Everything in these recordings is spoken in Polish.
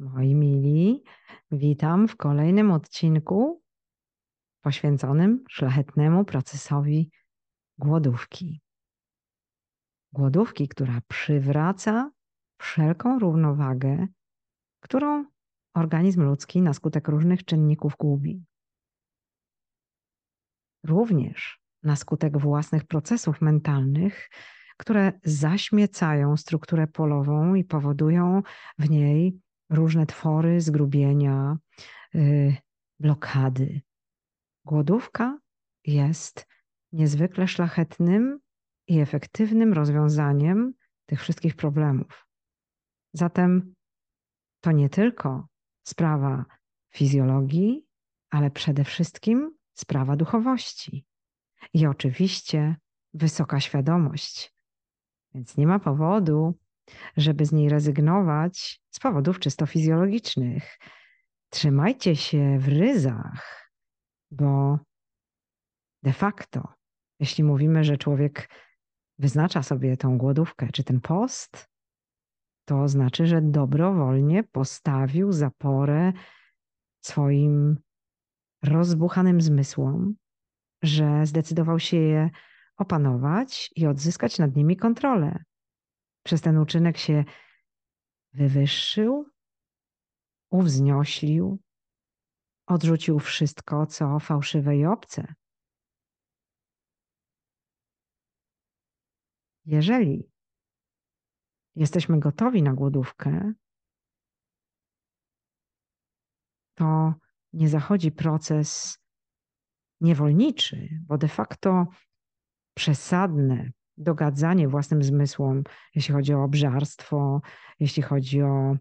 Moi mili, witam w kolejnym odcinku poświęconym szlachetnemu procesowi głodówki. Głodówki, która przywraca wszelką równowagę, którą organizm ludzki na skutek różnych czynników gubi. Również na skutek własnych procesów mentalnych, które zaśmiecają strukturę polową i powodują w niej różne twory, zgrubienia, yy, blokady. Głodówka jest niezwykle szlachetnym i efektywnym rozwiązaniem tych wszystkich problemów. Zatem to nie tylko sprawa fizjologii, ale przede wszystkim sprawa duchowości. I oczywiście wysoka świadomość. Więc nie ma powodu, żeby z niej rezygnować z powodów czysto fizjologicznych. Trzymajcie się w ryzach, bo de facto, jeśli mówimy, że człowiek wyznacza sobie tą głodówkę czy ten post, to znaczy, że dobrowolnie postawił zaporę swoim rozbuchanym zmysłom, że zdecydował się je opanować i odzyskać nad nimi kontrolę. Przez ten uczynek się wywyższył, uwznioślił, odrzucił wszystko, co fałszywe i obce. Jeżeli jesteśmy gotowi na głodówkę, to nie zachodzi proces niewolniczy, bo de facto przesadne dogadzanie własnym zmysłom, jeśli chodzi o obżarstwo, jeśli chodzi o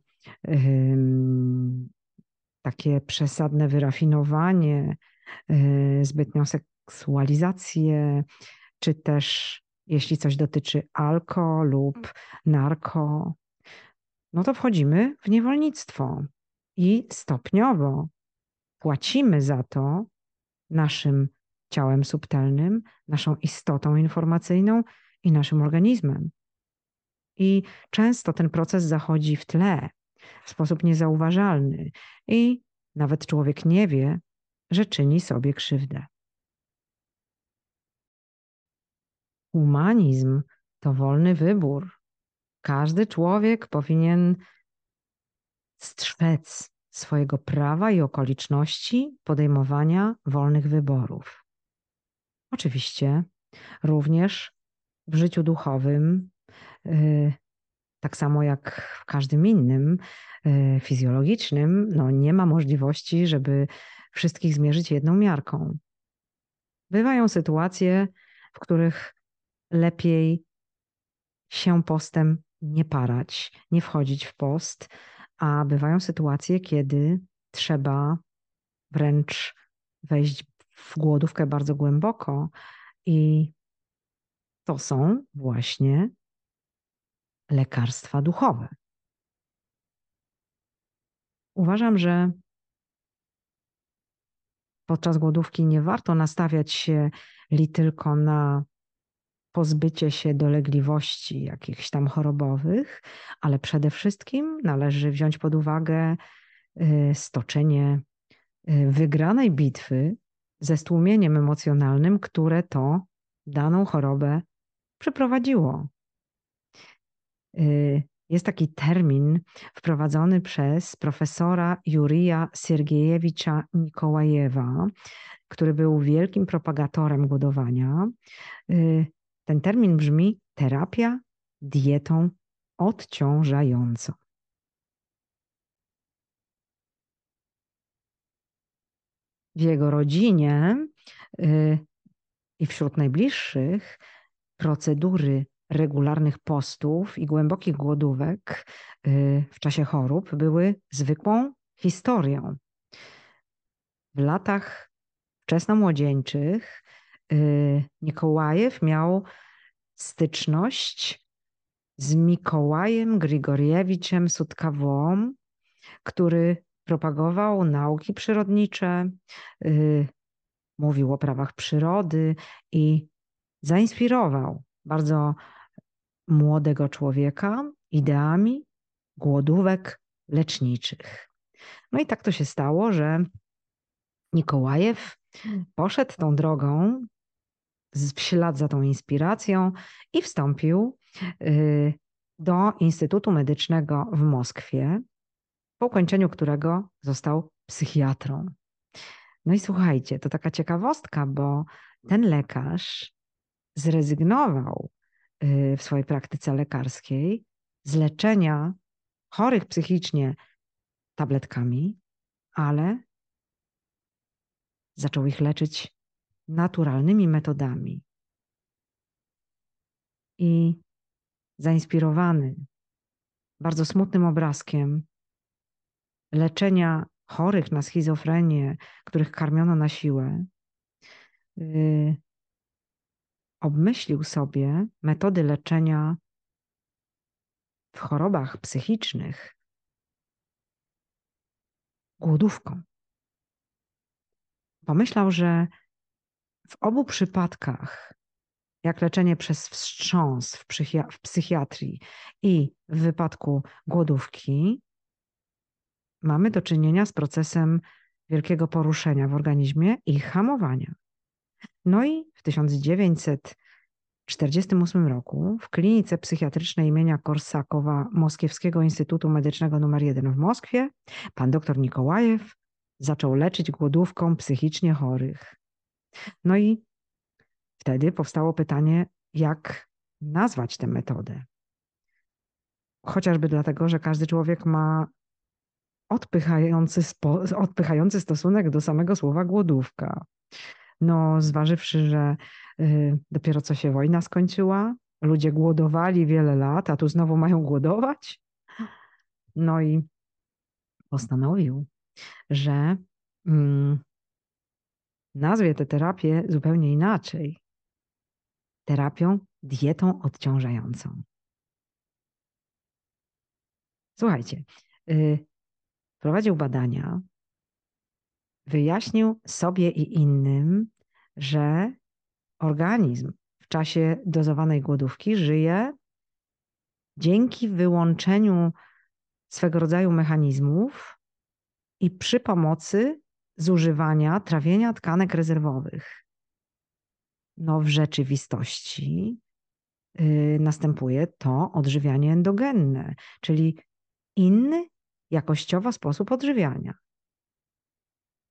takie przesadne wyrafinowanie, yy, zbytnią seksualizację, czy też jeśli coś dotyczy alko lub narko, no to wchodzimy w niewolnictwo i stopniowo płacimy za to naszym ciałem subtelnym, naszą istotą informacyjną i naszym organizmem. I często ten proces zachodzi w tle, w sposób niezauważalny, i nawet człowiek nie wie, że czyni sobie krzywdę. Humanizm to wolny wybór. Każdy człowiek powinien strzec swojego prawa i okoliczności podejmowania wolnych wyborów. Oczywiście również w życiu duchowym, y, tak samo jak w każdym innym y, fizjologicznym, no nie ma możliwości, żeby wszystkich zmierzyć jedną miarką. Bywają sytuacje, w których lepiej się postem nie parać, nie wchodzić w post, a bywają sytuacje, kiedy trzeba wręcz wejść w głodówkę bardzo głęboko i to są właśnie lekarstwa duchowe. Uważam, że podczas głodówki nie warto nastawiać się li tylko na pozbycie się dolegliwości jakichś tam chorobowych, ale przede wszystkim należy wziąć pod uwagę y, stoczenie y, wygranej bitwy ze stłumieniem emocjonalnym, które to daną chorobę przeprowadziło. Y, jest taki termin wprowadzony przez profesora Jurija Siergiejewicza Nikołajewa, który był wielkim propagatorem głodowania. Y, ten termin brzmi terapia dietą odciążającą. W jego rodzinie y, i wśród najbliższych procedury regularnych postów i głębokich głodówek y, w czasie chorób były zwykłą historią. W latach wczesnomłodzieńczych y, Nikołajew miał styczność z Mikołajem Grigoriewiczem Sutkawą, który propagował nauki przyrodnicze, y, mówił o prawach przyrody i zainspirował bardzo młodego człowieka ideami głodówek leczniczych. No i tak to się stało, że Nikołajew poszedł tą drogą w ślad za tą inspiracją i wstąpił y, do Instytutu Medycznego w Moskwie, po ukończeniu którego został psychiatrą. No i słuchajcie, to taka ciekawostka, bo ten lekarz zrezygnował y, w swojej praktyce lekarskiej z leczenia chorych psychicznie tabletkami, ale zaczął ich leczyć naturalnymi metodami. I zainspirowany bardzo smutnym obrazkiem leczenia chorych na schizofrenię, których karmiono na siłę, yy, obmyślił sobie metody leczenia w chorobach psychicznych głodówką. Pomyślał, że w obu przypadkach, jak leczenie przez wstrząs w, w psychiatrii i w wypadku głodówki, mamy do czynienia z procesem wielkiego poruszenia w organizmie i hamowania. No i w 1948 roku w klinice psychiatrycznej imienia Korsakowa Moskiewskiego Instytutu Medycznego nr 1 w Moskwie pan dr Nikołajew zaczął leczyć głodówką psychicznie chorych. No i wtedy powstało pytanie, jak nazwać tę metodę. Chociażby dlatego, że każdy człowiek ma odpychający, odpychający stosunek do samego słowa głodówka. No, zważywszy, że y, dopiero co się wojna skończyła, ludzie głodowali wiele lat, a tu znowu mają głodować. No i postanowił, że mm, nazwie tę terapię zupełnie inaczej. Terapią dietą odciążającą. Słuchajcie, y, prowadził badania, wyjaśnił sobie i innym, że organizm w czasie dozowanej głodówki żyje dzięki wyłączeniu swego rodzaju mechanizmów i przy pomocy zużywania trawienia tkanek rezerwowych. No, w rzeczywistości yy, następuje to odżywianie endogenne, czyli inny jakościowo sposób odżywiania.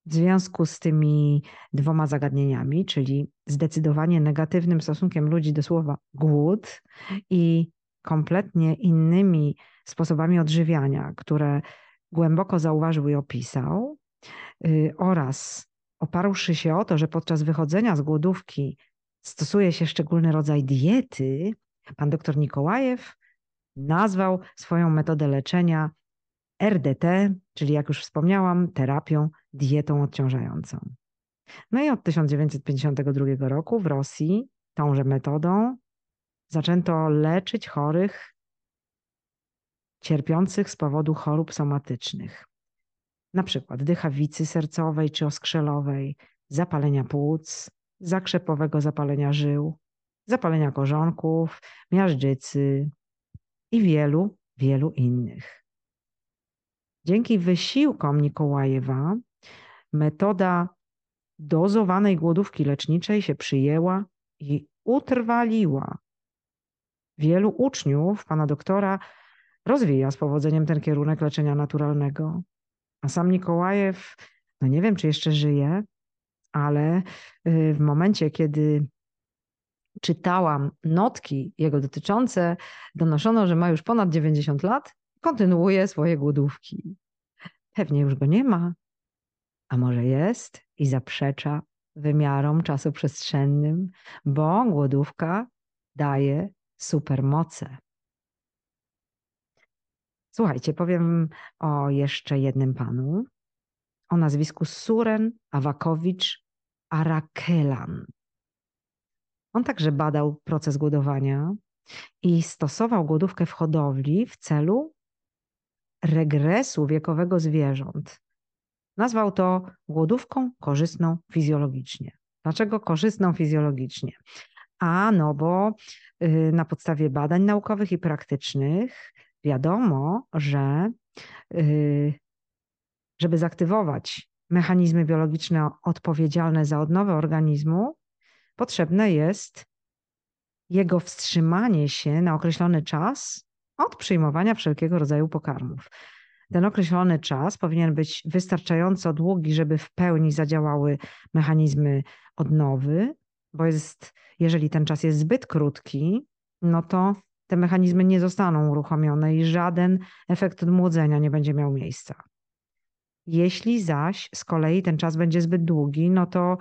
W związku z tymi dwoma zagadnieniami, czyli zdecydowanie negatywnym stosunkiem ludzi do słowa głód i kompletnie innymi sposobami odżywiania, które głęboko zauważył i opisał, y, oraz oparłszy się o to, że podczas wychodzenia z głodówki stosuje się szczególny rodzaj diety, pan dr Nikołajew nazwał swoją metodę leczenia RDT, czyli jak już wspomniałam, terapią dietą odciążającą. No i od 1952 roku w Rosji tąże metodą zaczęto leczyć chorych cierpiących z powodu chorób somatycznych, na przykład dychawicy sercowej czy oskrzelowej, zapalenia płuc, zakrzepowego zapalenia żył, zapalenia korzonków, miażdżycy i wielu, wielu innych. Dzięki wysiłkom Nikołajewa metoda dozowanej głodówki leczniczej się przyjęła i utrwaliła. Wielu uczniów pana doktora rozwija z powodzeniem ten kierunek leczenia naturalnego. A sam Nikołajew, no nie wiem, czy jeszcze żyje, ale y, w momencie, kiedy czytałam notki jego dotyczące, donoszono, że ma już ponad 90 lat, kontynuuje swoje głodówki. Pewnie już go nie ma, a może jest i zaprzecza wymiarom czasoprzestrzennym, bo głodówka daje supermoce. Słuchajcie, powiem o jeszcze jednym panu o nazwisku Suren Awakowicz Arakelan. On także badał proces głodowania i stosował głodówkę w hodowli w celu regresu wiekowego zwierząt. Nazwał to głodówką korzystną fizjologicznie. Dlaczego korzystną fizjologicznie? A no bo y, na podstawie badań naukowych i praktycznych wiadomo, że y, żeby zaktywować mechanizmy biologiczne odpowiedzialne za odnowę organizmu, potrzebne jest jego wstrzymanie się na określony czas od przyjmowania wszelkiego rodzaju pokarmów. Ten określony czas powinien być wystarczająco długi, żeby w pełni zadziałały mechanizmy odnowy, bo jest, jeżeli ten czas jest zbyt krótki, no to te mechanizmy nie zostaną uruchomione i żaden efekt odmłodzenia nie będzie miał miejsca. Jeśli zaś z kolei ten czas będzie zbyt długi, no to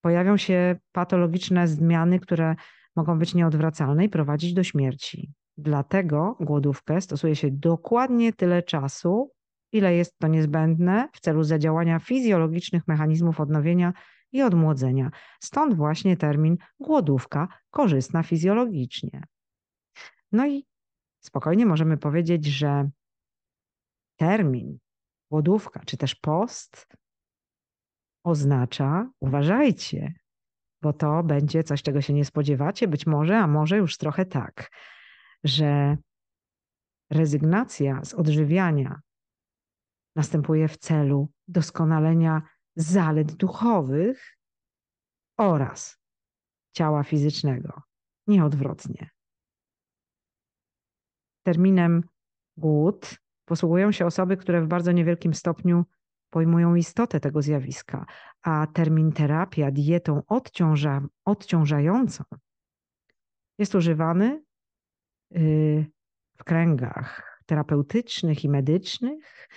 pojawią się patologiczne zmiany, które mogą być nieodwracalne i prowadzić do śmierci. Dlatego głodówkę stosuje się dokładnie tyle czasu, ile jest to niezbędne w celu zadziałania fizjologicznych mechanizmów odnowienia i odmłodzenia. Stąd właśnie termin głodówka korzystna fizjologicznie. No i spokojnie możemy powiedzieć, że termin głodówka czy też post oznacza, uważajcie, bo to będzie coś, czego się nie spodziewacie, być może, a może już trochę tak, że rezygnacja z odżywiania następuje w celu doskonalenia zalet duchowych oraz ciała fizycznego, nieodwrotnie. Terminem głód posługują się osoby, które w bardzo niewielkim stopniu pojmują istotę tego zjawiska, a termin terapia dietą odciąża, odciążającą jest używany w kręgach terapeutycznych i medycznych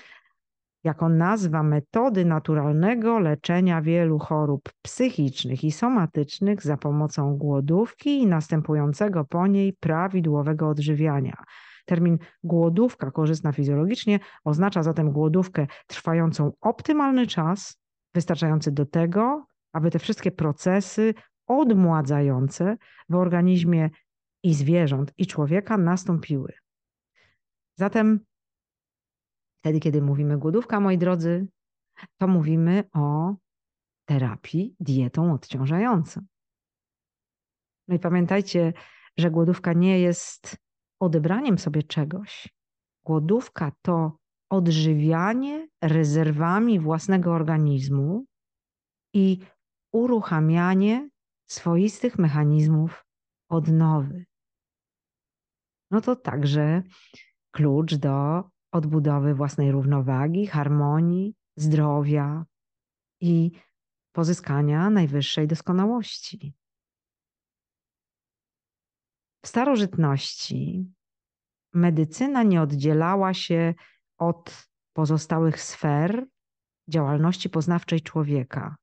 jako nazwa metody naturalnego leczenia wielu chorób psychicznych i somatycznych za pomocą głodówki i następującego po niej prawidłowego odżywiania. Termin głodówka korzystna fizjologicznie oznacza zatem głodówkę trwającą optymalny czas, wystarczający do tego, aby te wszystkie procesy odmładzające w organizmie i zwierząt, i człowieka nastąpiły. Zatem wtedy, kiedy mówimy głodówka, moi drodzy, to mówimy o terapii dietą odciążającą. No i pamiętajcie, że głodówka nie jest odebraniem sobie czegoś. Głodówka to odżywianie rezerwami własnego organizmu i uruchamianie swoistych mechanizmów odnowy. No to także klucz do odbudowy własnej równowagi, harmonii, zdrowia i pozyskania najwyższej doskonałości. W starożytności medycyna nie oddzielała się od pozostałych sfer działalności poznawczej człowieka.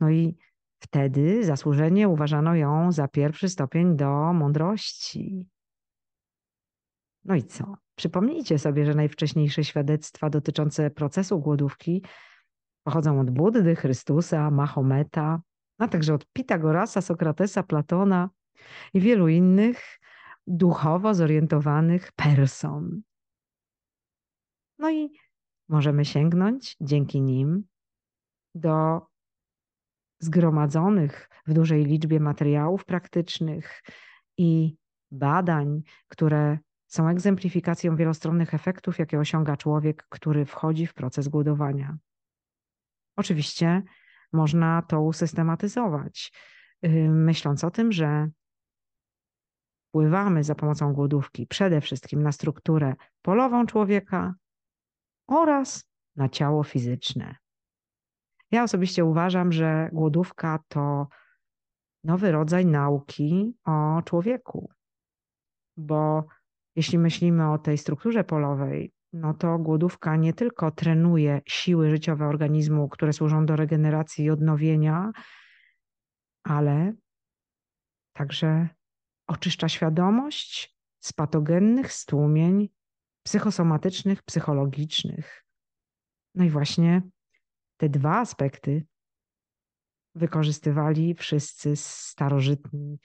No i wtedy zasłużenie uważano ją za pierwszy stopień do mądrości. No i co? Przypomnijcie sobie, że najwcześniejsze świadectwa dotyczące procesu głodówki pochodzą od Buddy, Chrystusa, Mahometa, a także od Pitagorasa, Sokratesa, Platona i wielu innych duchowo zorientowanych person. No i możemy sięgnąć dzięki nim do zgromadzonych w dużej liczbie materiałów praktycznych i badań, które są egzemplifikacją wielostronnych efektów, jakie osiąga człowiek, który wchodzi w proces głodowania. Oczywiście można to usystematyzować, y, myśląc o tym, że wpływamy za pomocą głodówki przede wszystkim na strukturę polową człowieka oraz na ciało fizyczne. Ja osobiście uważam, że głodówka to nowy rodzaj nauki o człowieku, bo jeśli myślimy o tej strukturze polowej, no to głodówka nie tylko trenuje siły życiowe organizmu, które służą do regeneracji i odnowienia, ale także oczyszcza świadomość z patogennych stłumień psychosomatycznych, psychologicznych. No i właśnie te dwa aspekty wykorzystywali wszyscy starożytni,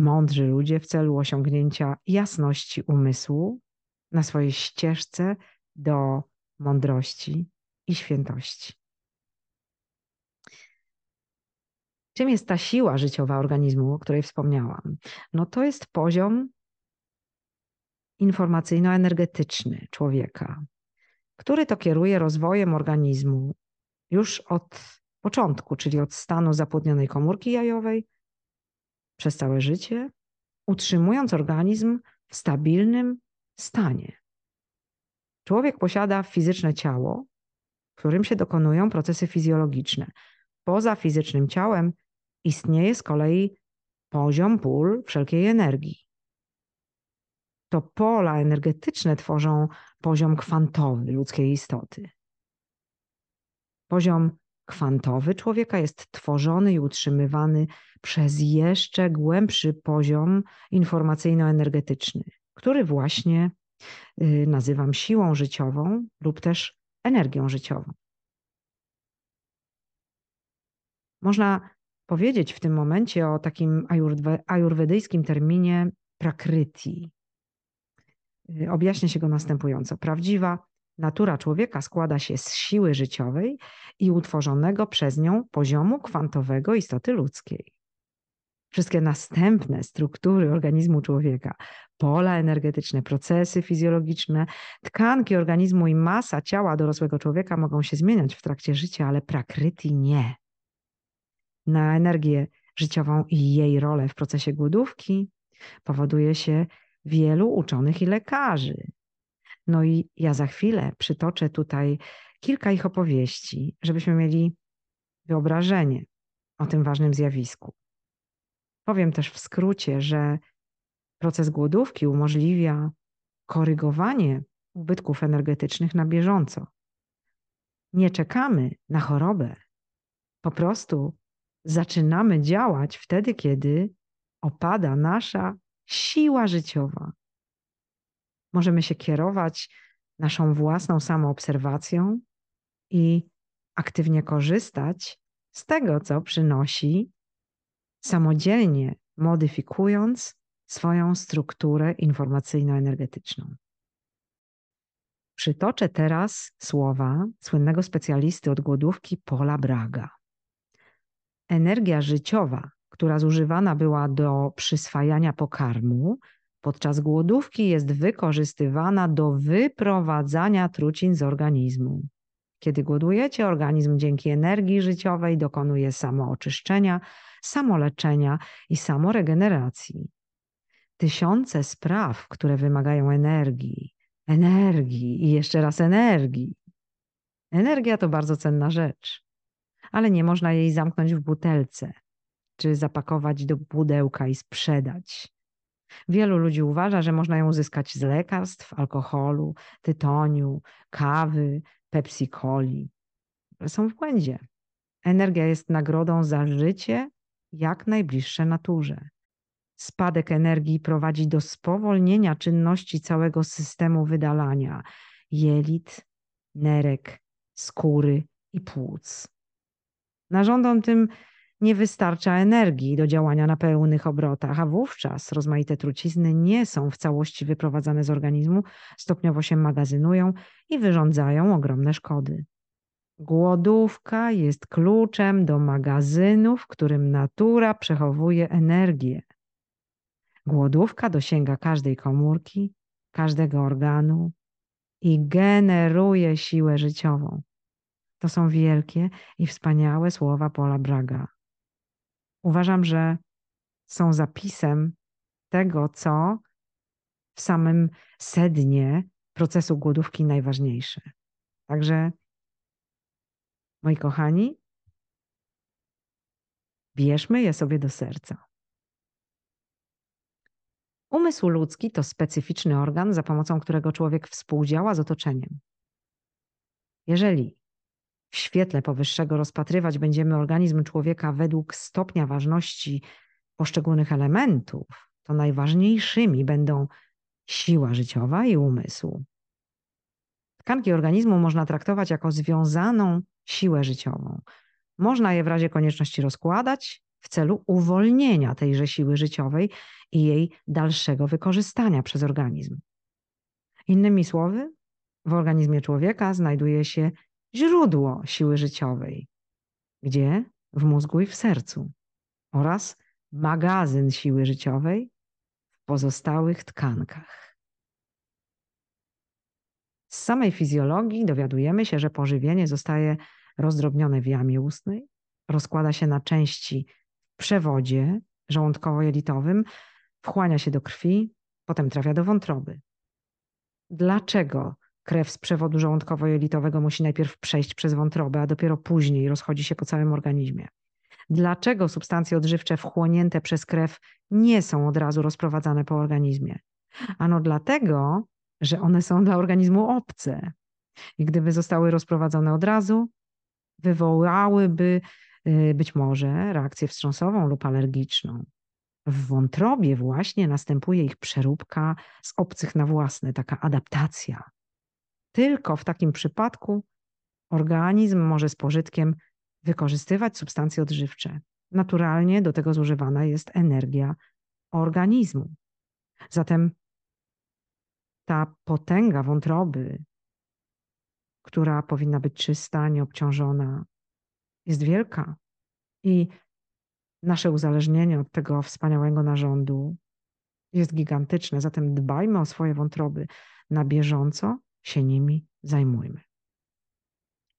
mądrzy ludzie w celu osiągnięcia jasności umysłu na swojej ścieżce do mądrości i świętości. Czym jest ta siła życiowa organizmu, o której wspomniałam? No to jest poziom informacyjno-energetyczny człowieka. który to kieruje rozwojem organizmu już od początku, czyli od stanu zapłodnionej komórki jajowej przez całe życie, utrzymując organizm w stabilnym stanie. Człowiek posiada fizyczne ciało, w którym się dokonują procesy fizjologiczne. Poza fizycznym ciałem istnieje z kolei poziom pól wszelkiej energii. To pola energetyczne tworzą poziom kwantowy ludzkiej istoty. Poziom kwantowy człowieka jest tworzony i utrzymywany przez jeszcze głębszy poziom informacyjno-energetyczny, który właśnie y, nazywam siłą życiową lub też energią życiową. Można powiedzieć w tym momencie o takim ajurwedyjskim terminie prakriti. Y, objaśnia się go następująco. Prawdziwa natura człowieka składa się z siły życiowej i utworzonego przez nią poziomu kwantowego istoty ludzkiej. Wszystkie następne struktury organizmu człowieka, pola energetyczne, procesy fizjologiczne, tkanki organizmu i masa ciała dorosłego człowieka mogą się zmieniać w trakcie życia, ale prakryti nie. Na energię życiową i jej rolę w procesie głodówki powoduje się wielu uczonych i lekarzy. No i ja za chwilę przytoczę tutaj kilka ich opowieści, żebyśmy mieli wyobrażenie o tym ważnym zjawisku. Powiem też w skrócie, że proces głodówki umożliwia korygowanie ubytków energetycznych na bieżąco. Nie czekamy na chorobę. Po prostu zaczynamy działać wtedy, kiedy opada nasza siła życiowa. Możemy się kierować naszą własną samoobserwacją i aktywnie korzystać z tego, co przynosi, samodzielnie modyfikując swoją strukturę informacyjno-energetyczną. Przytoczę teraz słowa słynnego specjalisty od głodówki Paula Braga. Energia życiowa która zużywana była do przyswajania pokarmu, podczas głodówki jest wykorzystywana do wyprowadzania trucin z organizmu. Kiedy głodujecie, organizm dzięki energii życiowej dokonuje samooczyszczenia, samoleczenia i samoregeneracji. Tysiące spraw, które wymagają energii, energii i jeszcze raz energii. Energia to bardzo cenna rzecz, ale nie można jej zamknąć w butelce czy zapakować do pudełka i sprzedać. Wielu ludzi uważa, że można ją uzyskać z lekarstw, alkoholu, tytoniu, kawy, Pepsi-Coli. Są w błędzie. Energia jest nagrodą za życie jak najbliższe naturze. Spadek energii prowadzi do spowolnienia czynności całego systemu wydalania jelit, nerek, skóry i płuc. Narządom tym nie wystarcza energii do działania na pełnych obrotach, a wówczas rozmaite trucizny nie są w całości wyprowadzane z organizmu, stopniowo się magazynują i wyrządzają ogromne szkody. Głodówka jest kluczem do magazynu, w którym natura przechowuje energię. Głodówka dosięga każdej komórki, każdego organu i generuje siłę życiową. To są wielkie i wspaniałe słowa Paula Braga uważam, że są zapisem tego, co w samym sednie procesu głodówki najważniejsze. Także, moi kochani, bierzmy je sobie do serca. Umysł ludzki to specyficzny organ, za pomocą którego człowiek współdziała z otoczeniem. Jeżeli w świetle powyższego rozpatrywać będziemy organizm człowieka według stopnia ważności poszczególnych elementów, to najważniejszymi będą siła życiowa i umysł. Tkanki organizmu można traktować jako związaną siłę życiową. Można je w razie konieczności rozkładać w celu uwolnienia tejże siły życiowej i jej dalszego wykorzystania przez organizm. Innymi słowy, w organizmie człowieka znajduje się źródło siły życiowej. Gdzie? W mózgu i w sercu. Oraz magazyn siły życiowej w pozostałych tkankach. Z samej fizjologii dowiadujemy się, że pożywienie zostaje rozdrobnione w jamie ustnej, rozkłada się na części w przewodzie żołądkowo-jelitowym, wchłania się do krwi, potem trafia do wątroby. Dlaczego krew z przewodu żołądkowo-jelitowego musi najpierw przejść przez wątrobę, a dopiero później rozchodzi się po całym organizmie? Dlaczego substancje odżywcze wchłonięte przez krew nie są od razu rozprowadzane po organizmie? Ano dlatego, że one są dla organizmu obce. I gdyby zostały rozprowadzone od razu, wywołałyby y, być może reakcję wstrząsową lub alergiczną. W wątrobie właśnie następuje ich przeróbka z obcych na własne, taka adaptacja. Tylko w takim przypadku organizm może z pożytkiem wykorzystywać substancje odżywcze. Naturalnie do tego zużywana jest energia organizmu. Zatem ta potęga wątroby, która powinna być czysta, nieobciążona, jest wielka. I nasze uzależnienie od tego wspaniałego narządu jest gigantyczne. Zatem dbajmy o swoje wątroby. Na bieżąco się nimi zajmujmy.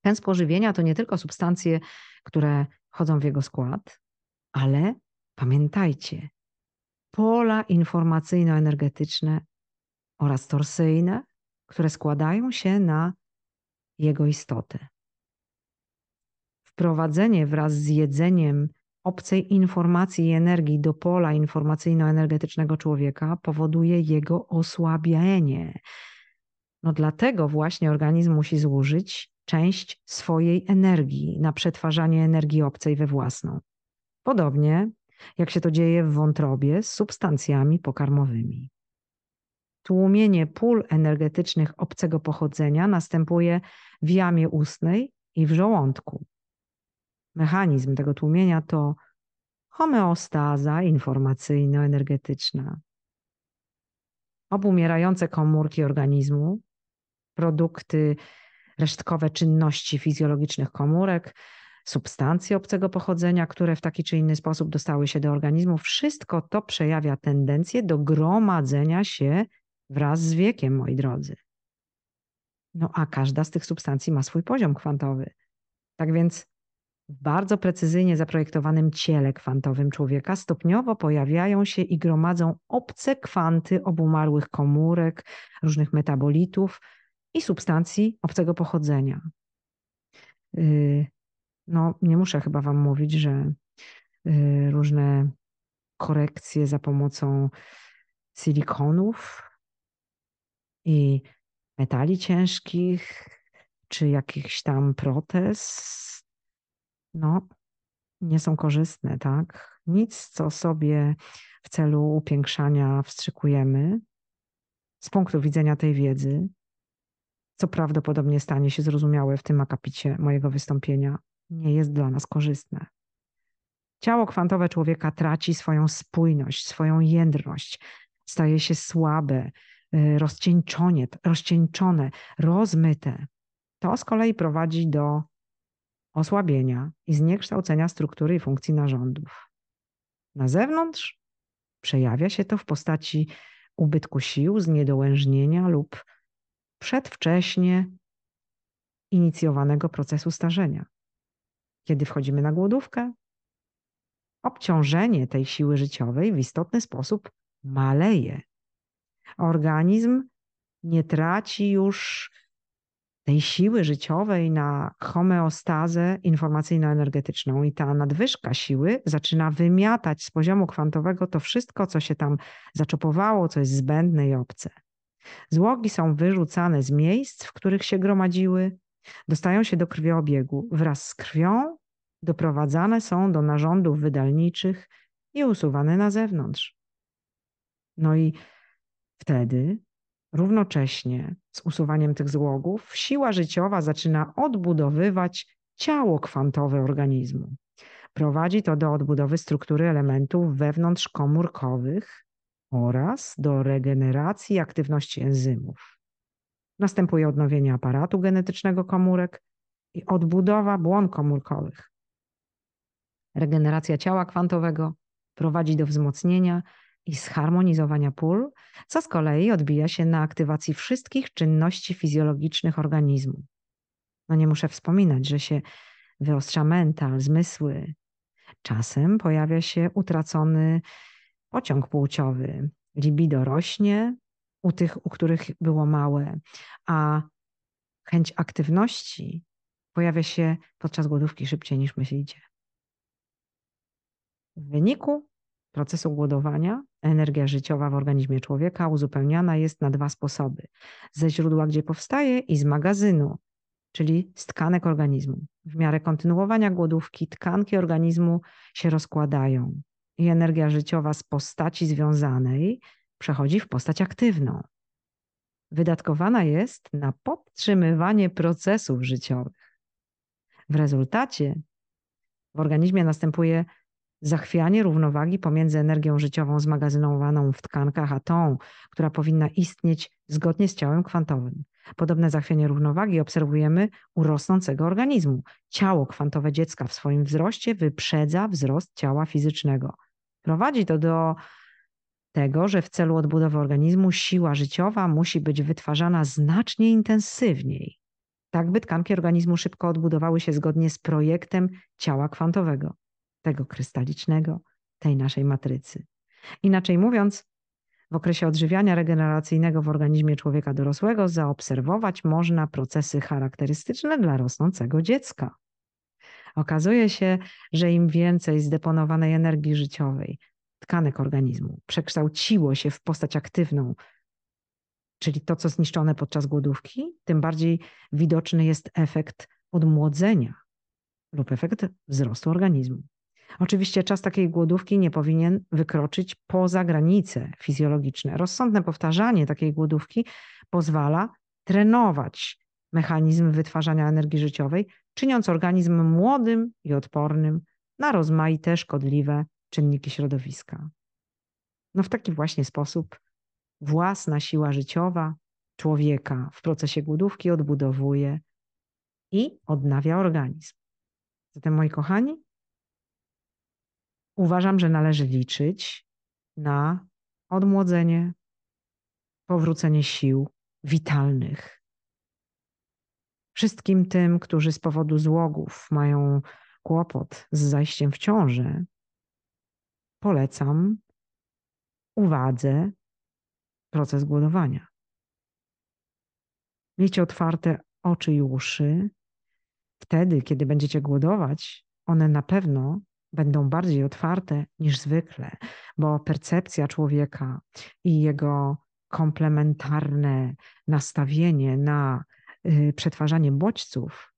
Ten spożywienia to nie tylko substancje, które wchodzą w jego skład, ale pamiętajcie, pola informacyjno-energetyczne oraz torsyjne, które składają się na jego istotę. Wprowadzenie wraz z jedzeniem obcej informacji i energii do pola informacyjno-energetycznego człowieka powoduje jego osłabienie. No dlatego właśnie organizm musi zużyć część swojej energii na przetwarzanie energii obcej we własną. Podobnie jak się to dzieje w wątrobie z substancjami pokarmowymi. Tłumienie pól energetycznych obcego pochodzenia następuje w jamie ustnej i w żołądku. Mechanizm tego tłumienia to homeostaza informacyjno-energetyczna. Obumierające komórki organizmu, produkty resztkowe czynności fizjologicznych komórek, substancje obcego pochodzenia, które w taki czy inny sposób dostały się do organizmu, wszystko to przejawia tendencję do gromadzenia się wraz z wiekiem, moi drodzy. No a każda z tych substancji ma swój poziom kwantowy. Tak więc w bardzo precyzyjnie zaprojektowanym ciele kwantowym człowieka stopniowo pojawiają się i gromadzą obce kwanty obumarłych komórek, różnych metabolitów i substancji obcego pochodzenia. Y, no, nie muszę chyba Wam mówić, że y, różne korekcje za pomocą silikonów i metali ciężkich, czy jakichś tam protez, no, nie są korzystne, tak? Nic, co sobie w celu upiększania wstrzykujemy, z punktu widzenia tej wiedzy, co prawdopodobnie stanie się zrozumiałe w tym akapicie mojego wystąpienia, nie jest dla nas korzystne. Ciało kwantowe człowieka traci swoją spójność, swoją jędrność, staje się słabe, y, rozcieńczone, rozcieńczone, rozmyte. To z kolei prowadzi do osłabienia i zniekształcenia struktury i funkcji narządów. Na zewnątrz przejawia się to w postaci ubytku sił, zniedołężnienia lub przedwcześnie inicjowanego procesu starzenia. Kiedy wchodzimy na głodówkę, obciążenie tej siły życiowej w istotny sposób maleje. Organizm nie traci już tej siły życiowej na homeostazę informacyjno-energetyczną i ta nadwyżka siły zaczyna wymiatać z poziomu kwantowego to wszystko, co się tam zaczopowało, co jest zbędne i obce. Złogi są wyrzucane z miejsc, w których się gromadziły, dostają się do krwiobiegu. Wraz z krwią doprowadzane są do narządów wydalniczych i usuwane na zewnątrz. No i wtedy równocześnie z usuwaniem tych złogów siła życiowa zaczyna odbudowywać ciało kwantowe organizmu. Prowadzi to do odbudowy struktury elementów wewnątrzkomórkowych oraz do regeneracji aktywności enzymów. Następuje odnowienie aparatu genetycznego komórek i odbudowa błon komórkowych. Regeneracja ciała kwantowego prowadzi do wzmocnienia i zharmonizowania pól, co z kolei odbija się na aktywacji wszystkich czynności fizjologicznych organizmu. No nie muszę wspominać, że się wyostrza mental, zmysły. Czasem pojawia się utracony pociąg płciowy. Libido rośnie u tych, u których było małe, a chęć aktywności pojawia się podczas głodówki szybciej niż myślicie. W wyniku procesu głodowania energia życiowa w organizmie człowieka uzupełniana jest na dwa sposoby: ze źródła, gdzie powstaje, i z magazynu, czyli z tkanek organizmu. W miarę kontynuowania głodówki tkanki organizmu się rozkładają i energia życiowa z postaci związanej przechodzi w postać aktywną. Wydatkowana jest na podtrzymywanie procesów życiowych. W rezultacie w organizmie następuje zachwianie równowagi pomiędzy energią życiową zmagazynowaną w tkankach, a tą, która powinna istnieć zgodnie z ciałem kwantowym. Podobne zachwianie równowagi obserwujemy u rosnącego organizmu. Ciało kwantowe dziecka w swoim wzroście wyprzedza wzrost ciała fizycznego. Prowadzi to do tego, że w celu odbudowy organizmu siła życiowa musi być wytwarzana znacznie intensywniej, tak by tkanki organizmu szybko odbudowały się zgodnie z projektem ciała kwantowego, tego krystalicznego, tej naszej matrycy. Inaczej mówiąc, w okresie odżywiania regeneracyjnego w organizmie człowieka dorosłego zaobserwować można procesy charakterystyczne dla rosnącego dziecka. Okazuje się, że im więcej zdeponowanej energii życiowej, tkanek organizmu przekształciło się w postać aktywną, czyli to, co zniszczone podczas głodówki, tym bardziej widoczny jest efekt odmłodzenia lub efekt wzrostu organizmu. Oczywiście czas takiej głodówki nie powinien wykroczyć poza granice fizjologiczne. Rozsądne powtarzanie takiej głodówki pozwala trenować mechanizm wytwarzania energii życiowej, czyniąc organizm młodym i odpornym na rozmaite szkodliwe czynniki środowiska. No w taki właśnie sposób własna siła życiowa człowieka w procesie głodówki odbudowuje i odnawia organizm. Zatem, moi kochani, uważam, że należy liczyć na odmłodzenie, powrócenie sił witalnych. Wszystkim tym, którzy z powodu złogów mają kłopot z zajściem w ciążę, polecam uwadze proces głodowania. Miejcie otwarte oczy i uszy. Wtedy, kiedy będziecie głodować, one na pewno będą bardziej otwarte niż zwykle, bo percepcja człowieka i jego komplementarne nastawienie na przetwarzanie bodźców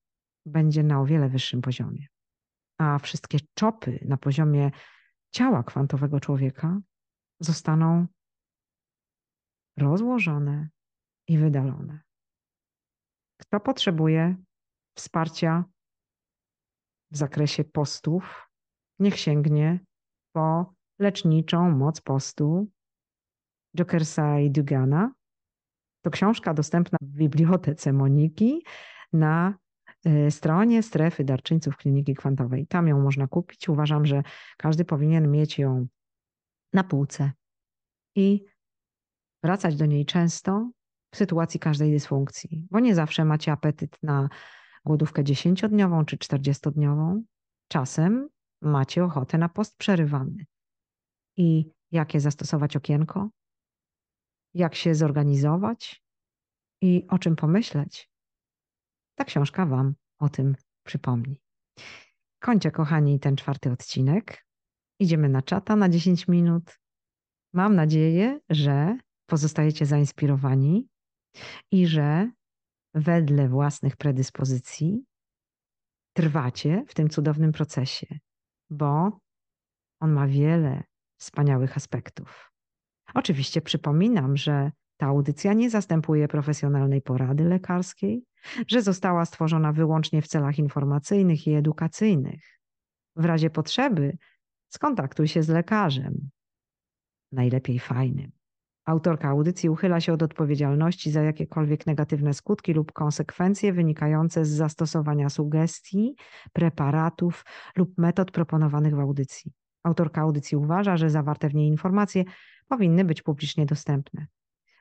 będzie na o wiele wyższym poziomie. A wszystkie czopy na poziomie ciała kwantowego człowieka zostaną rozłożone i wydalone. Kto potrzebuje wsparcia w zakresie postów, niech sięgnie po leczniczą moc postu Jokersa i Dugana. To książka dostępna w bibliotece Moniki na y, stronie strefy darczyńców kliniki kwantowej. Tam ją można kupić. Uważam, że każdy powinien mieć ją na półce i wracać do niej często w sytuacji każdej dysfunkcji, bo nie zawsze macie apetyt na głodówkę 10-dniową czy 40-dniową. Czasem macie ochotę na post przerywany. I jakie zastosować okienko? Jak się zorganizować? I o czym pomyśleć? Ta książka Wam o tym przypomni. Kończę, kochani, ten czwarty odcinek. Idziemy na czata na 10 minut. Mam nadzieję, że pozostajecie zainspirowani i że wedle własnych predyspozycji trwacie w tym cudownym procesie bo on ma wiele wspaniałych aspektów. Oczywiście przypominam, że ta audycja nie zastępuje profesjonalnej porady lekarskiej, że została stworzona wyłącznie w celach informacyjnych i edukacyjnych. W razie potrzeby skontaktuj się z lekarzem, najlepiej fajnym. Autorka audycji uchyla się od odpowiedzialności za jakiekolwiek negatywne skutki lub konsekwencje wynikające z zastosowania sugestii, preparatów lub metod proponowanych w audycji. Autorka audycji uważa, że zawarte w niej informacje powinny być publicznie dostępne.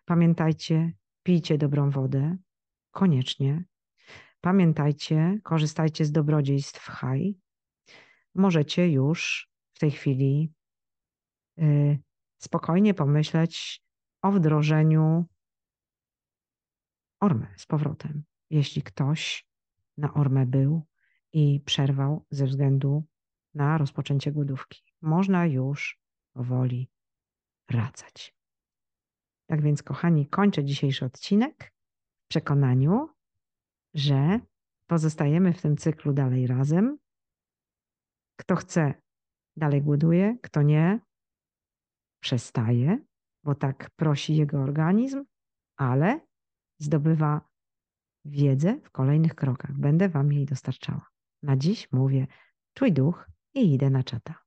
Pamiętajcie, pijcie dobrą wodę, koniecznie. Pamiętajcie, korzystajcie z dobrodziejstw HAI. Możecie już w tej chwili y, spokojnie pomyśleć o wdrożeniu ormy z powrotem. Jeśli ktoś na ormę był i przerwał ze względu na rozpoczęcie głodówki, można już powoli wracać. Tak więc, kochani, kończę dzisiejszy odcinek w przekonaniu, że pozostajemy w tym cyklu dalej razem. Kto chce, dalej głoduje, kto nie, przestaje, bo tak prosi jego organizm, ale zdobywa wiedzę w kolejnych krokach. Będę Wam jej dostarczała. Na dziś mówię, czuj duch i idę na czata.